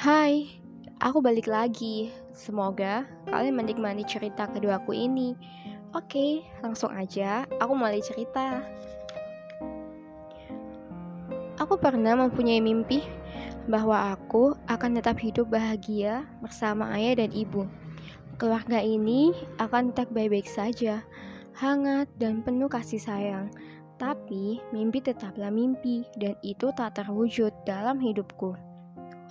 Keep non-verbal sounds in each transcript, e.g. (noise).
Hai, aku balik lagi. Semoga kalian menikmati cerita keduaku ini. Oke, langsung aja aku mulai cerita. Aku pernah mempunyai mimpi bahwa aku akan tetap hidup bahagia bersama ayah dan ibu. Keluarga ini akan tetap baik-baik saja, hangat dan penuh kasih sayang. Tapi mimpi tetaplah mimpi dan itu tak terwujud dalam hidupku.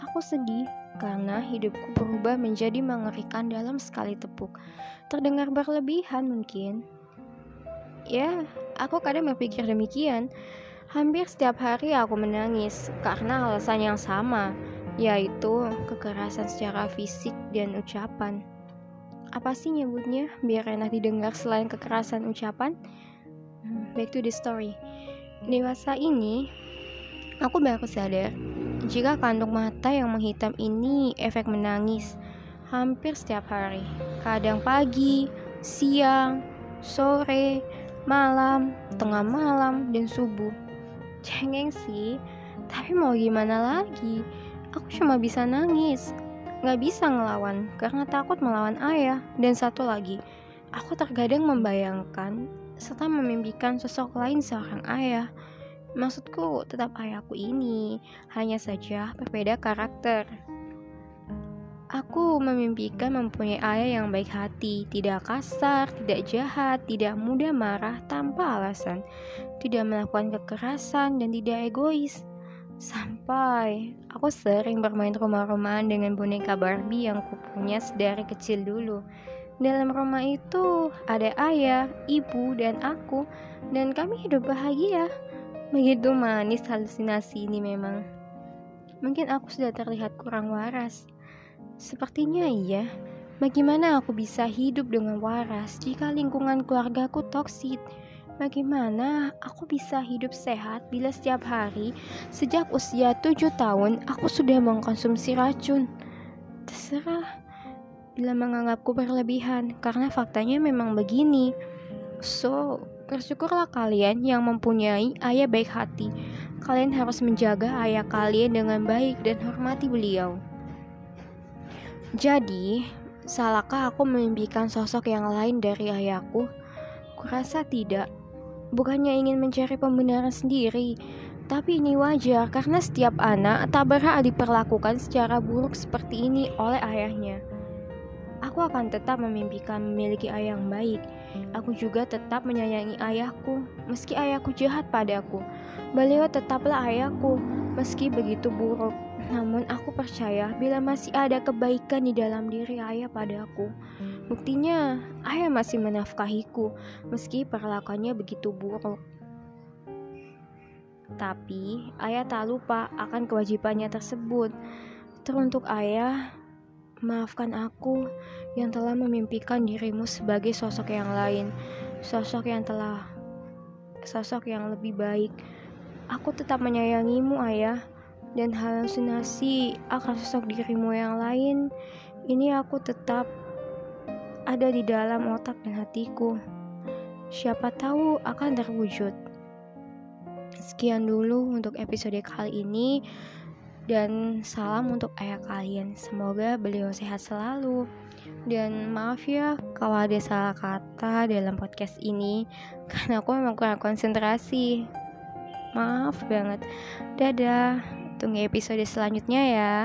Aku sedih karena hidupku berubah menjadi mengerikan dalam sekali tepuk. Terdengar berlebihan mungkin. Ya, aku kadang berpikir demikian. Hampir setiap hari aku menangis karena alasan yang sama, yaitu kekerasan secara fisik dan ucapan. Apa sih nyebutnya biar enak didengar selain kekerasan ucapan? Hmm, back to the story. Dewasa ini, aku baru sadar jika kandung mata yang menghitam ini efek menangis hampir setiap hari. Kadang pagi, siang, sore, malam, tengah malam, dan subuh. Cengeng sih, tapi mau gimana lagi? Aku cuma bisa nangis. Gak bisa ngelawan karena takut melawan ayah. Dan satu lagi, aku terkadang membayangkan serta memimpikan sosok lain seorang ayah Maksudku tetap ayahku ini, hanya saja berbeda karakter. Aku memimpikan mempunyai ayah yang baik hati, tidak kasar, tidak jahat, tidak mudah marah tanpa alasan, tidak melakukan kekerasan, dan tidak egois. Sampai aku sering bermain rumah-rumahan dengan boneka Barbie yang kupunya sedari kecil dulu. Dalam rumah itu ada ayah, ibu, dan aku, dan kami hidup bahagia. Begitu manis halusinasi ini memang. Mungkin aku sudah terlihat kurang waras. Sepertinya iya. Bagaimana aku bisa hidup dengan waras jika lingkungan keluargaku toksit? Bagaimana aku bisa hidup sehat bila setiap hari sejak usia tujuh tahun aku sudah mengkonsumsi racun? Terserah bila menganggapku berlebihan karena faktanya memang begini. So, Bersyukurlah kalian yang mempunyai ayah baik hati. Kalian harus menjaga ayah kalian dengan baik dan hormati beliau. Jadi, salahkah aku memimpikan sosok yang lain dari ayahku? Kurasa tidak. Bukannya ingin mencari pembenaran sendiri, tapi ini wajar karena setiap anak tak berhak diperlakukan secara buruk seperti ini oleh ayahnya. Aku akan tetap memimpikan memiliki ayah yang baik. Aku juga tetap menyayangi ayahku, meski ayahku jahat padaku. Beliau tetaplah ayahku, meski begitu buruk. Namun aku percaya bila masih ada kebaikan di dalam diri ayah padaku. Buktinya, ayah masih menafkahiku, meski perlakuannya begitu buruk. Tapi, ayah tak lupa akan kewajibannya tersebut. Teruntuk ayah, Maafkan aku yang telah memimpikan dirimu sebagai sosok yang lain, sosok yang telah sosok yang lebih baik. Aku tetap menyayangimu, Ayah, dan halusinasi akan sosok dirimu yang lain. Ini aku tetap ada di dalam otak dan hatiku. Siapa tahu akan terwujud. Sekian dulu untuk episode kali ini dan salam untuk ayah kalian. Semoga beliau sehat selalu. Dan maaf ya kalau ada salah kata dalam podcast ini (laughs) karena aku memang kurang konsentrasi. Maaf banget. Dadah. Tunggu episode selanjutnya ya.